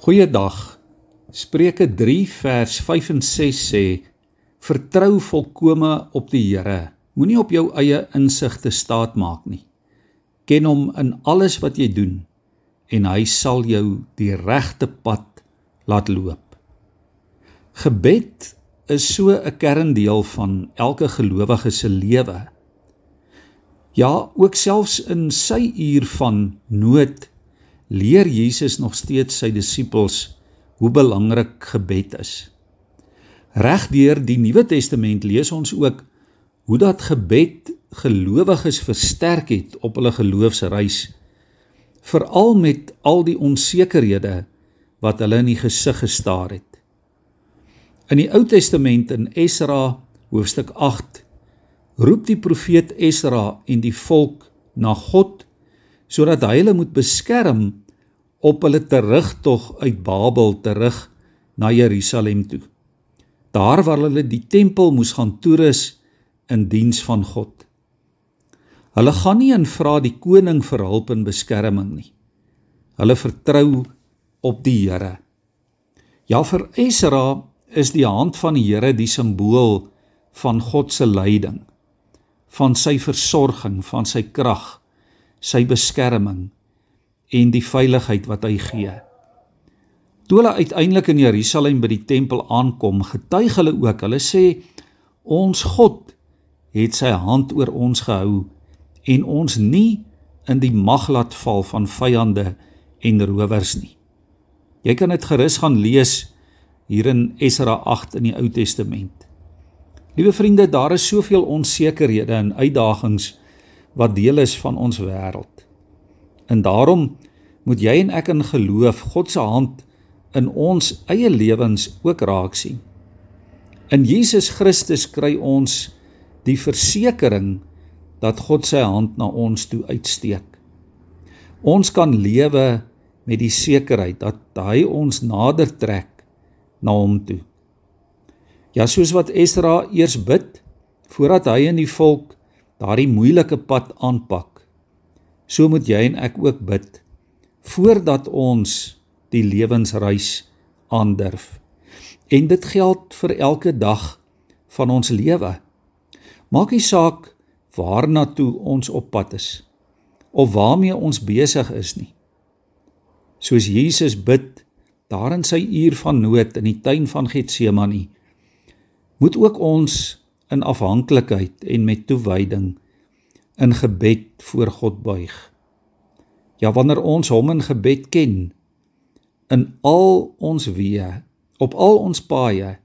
Goeiedag. Spreuke 3 vers 5 en 6 sê: Vertrou volkome op die Here. Moenie op jou eie insigte staat maak nie. Ken hom in alles wat jy doen en hy sal jou die regte pad laat loop. Gebed is so 'n kerndeel van elke gelowige se lewe. Ja, ook selfs in sy uur van nood leer Jesus nog steeds sy disippels hoe belangrik gebed is. Regdeur die Nuwe Testament lees ons ook hoe dat gebed gelowiges versterk het op hulle geloofsreis, veral met al die onsekerhede wat hulle in die gesig gestaar het. In die Ou Testament in Esra hoofstuk 8 roep die profeet Esra en die volk na God sodat hy hulle moet beskerm op hulle terugtog uit Babel terug na Jerusalem toe. Daar waar hulle die tempel moes gaan toerus in diens van God. Hulle gaan nie en vra die koning vir hulp en beskerming nie. Hulle vertrou op die Here. Ja vir Esra is die hand van die Here die simbool van God se leiding, van sy versorging, van sy krag sy beskerming en die veiligheid wat hy gee. Toe hulle uiteindelik in Jerusalem by die tempel aankom, getuig hulle ook. Hulle sê ons God het sy hand oor ons gehou en ons nie in die mag laat val van vyande en rowers nie. Jy kan dit gerus gaan lees hier in Esra 8 in die Ou Testament. Liewe vriende, daar is soveel onsekerhede en uitdagings wat deel is van ons wêreld. En daarom moet jy en ek in geloof God se hand in ons eie lewens ook raak sien. In Jesus Christus kry ons die versekering dat God sy hand na ons toe uitsteek. Ons kan lewe met die sekerheid dat hy ons nader trek na hom toe. Ja, soos wat Esra eers bid voordat hy in die volk daardie moeilike pad aanpak. So moet jy en ek ook bid voordat ons die lewensreis aandurf. En dit geld vir elke dag van ons lewe. Maak nie saak waarna toe ons op pad is of waarmee ons besig is nie. Soos Jesus bid daar in sy uur van nood in die tuin van Getsemane, moet ook ons in afhanklikheid en met toewyding in gebed voor God buig. Ja, wanneer ons hom in gebed ken in al ons weë, op al ons paaie,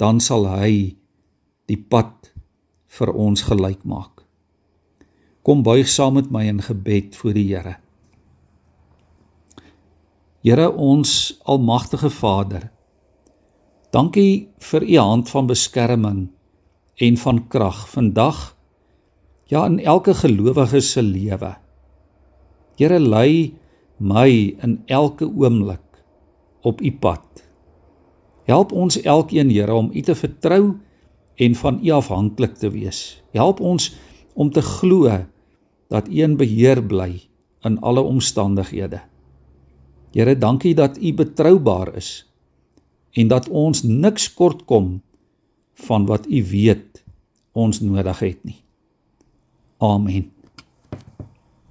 dan sal hy die pad vir ons gelyk maak. Kom buig saam met my in gebed voor die Here. Here ons almagtige Vader, dankie vir u hand van beskerming en van krag vandag ja in elke gelowige se lewe. Here lei my in elke oomblik op u pad. Help ons elkeen Here om u te vertrou en van u afhanklik te wees. Help ons om te glo dat u in beheer bly in alle omstandighede. Here, dankie dat u betroubaar is en dat ons niks kort kom van wat u weet ons nodig het nie. Amen.